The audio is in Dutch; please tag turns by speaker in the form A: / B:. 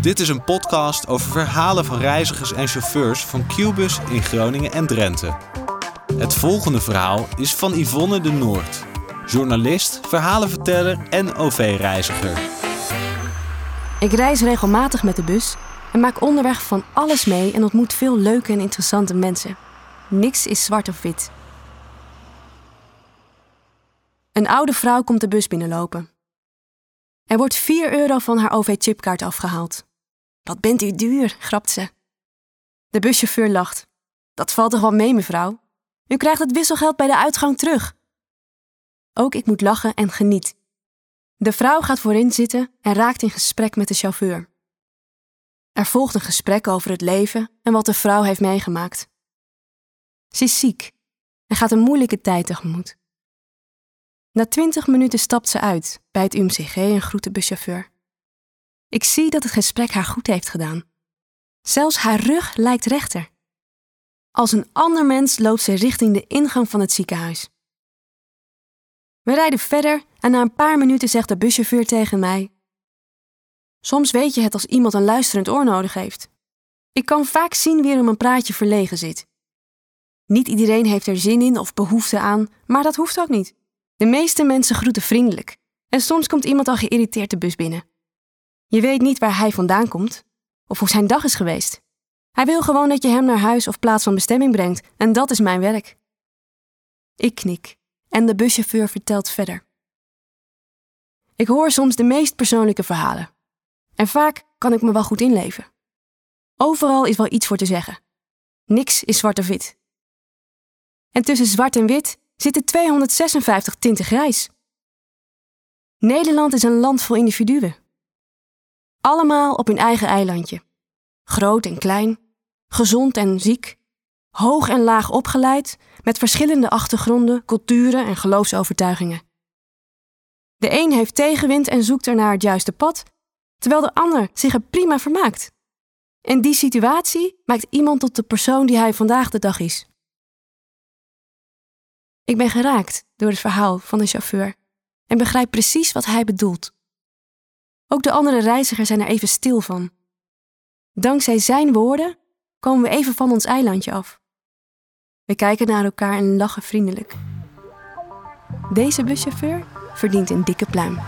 A: Dit is een podcast over verhalen van reizigers en chauffeurs van Qbus in Groningen en Drenthe. Het volgende verhaal is van Yvonne de Noord, journalist, verhalenverteller en OV-reiziger.
B: Ik reis regelmatig met de bus en maak onderweg van alles mee en ontmoet veel leuke en interessante mensen. Niks is zwart of wit. Een oude vrouw komt de bus binnenlopen. Er wordt 4 euro van haar OV-chipkaart afgehaald. Wat bent u duur, grapt ze. De buschauffeur lacht. Dat valt toch wel mee, mevrouw? U krijgt het wisselgeld bij de uitgang terug. Ook ik moet lachen en geniet. De vrouw gaat voorin zitten en raakt in gesprek met de chauffeur. Er volgt een gesprek over het leven en wat de vrouw heeft meegemaakt. Ze is ziek en gaat een moeilijke tijd tegemoet. Na twintig minuten stapt ze uit bij het UMCG en groet de buschauffeur. Ik zie dat het gesprek haar goed heeft gedaan. Zelfs haar rug lijkt rechter. Als een ander mens loopt ze richting de ingang van het ziekenhuis. We rijden verder en na een paar minuten zegt de buschauffeur tegen mij: Soms weet je het als iemand een luisterend oor nodig heeft. Ik kan vaak zien wie er om een praatje verlegen zit. Niet iedereen heeft er zin in of behoefte aan, maar dat hoeft ook niet. De meeste mensen groeten vriendelijk en soms komt iemand al geïrriteerd de bus binnen. Je weet niet waar hij vandaan komt of hoe zijn dag is geweest. Hij wil gewoon dat je hem naar huis of plaats van bestemming brengt en dat is mijn werk. Ik knik en de buschauffeur vertelt verder. Ik hoor soms de meest persoonlijke verhalen. En vaak kan ik me wel goed inleven. Overal is wel iets voor te zeggen. Niks is zwart of wit. En tussen zwart en wit zitten 256 tinten grijs. Nederland is een land vol individuen. Allemaal op hun eigen eilandje. Groot en klein, gezond en ziek, hoog en laag opgeleid, met verschillende achtergronden, culturen en geloofsovertuigingen. De een heeft tegenwind en zoekt er naar het juiste pad, terwijl de ander zich er prima vermaakt. En die situatie maakt iemand tot de persoon die hij vandaag de dag is. Ik ben geraakt door het verhaal van de chauffeur en begrijp precies wat hij bedoelt. Ook de andere reizigers zijn er even stil van. Dankzij zijn woorden komen we even van ons eilandje af. We kijken naar elkaar en lachen vriendelijk. Deze buschauffeur verdient een dikke pluim.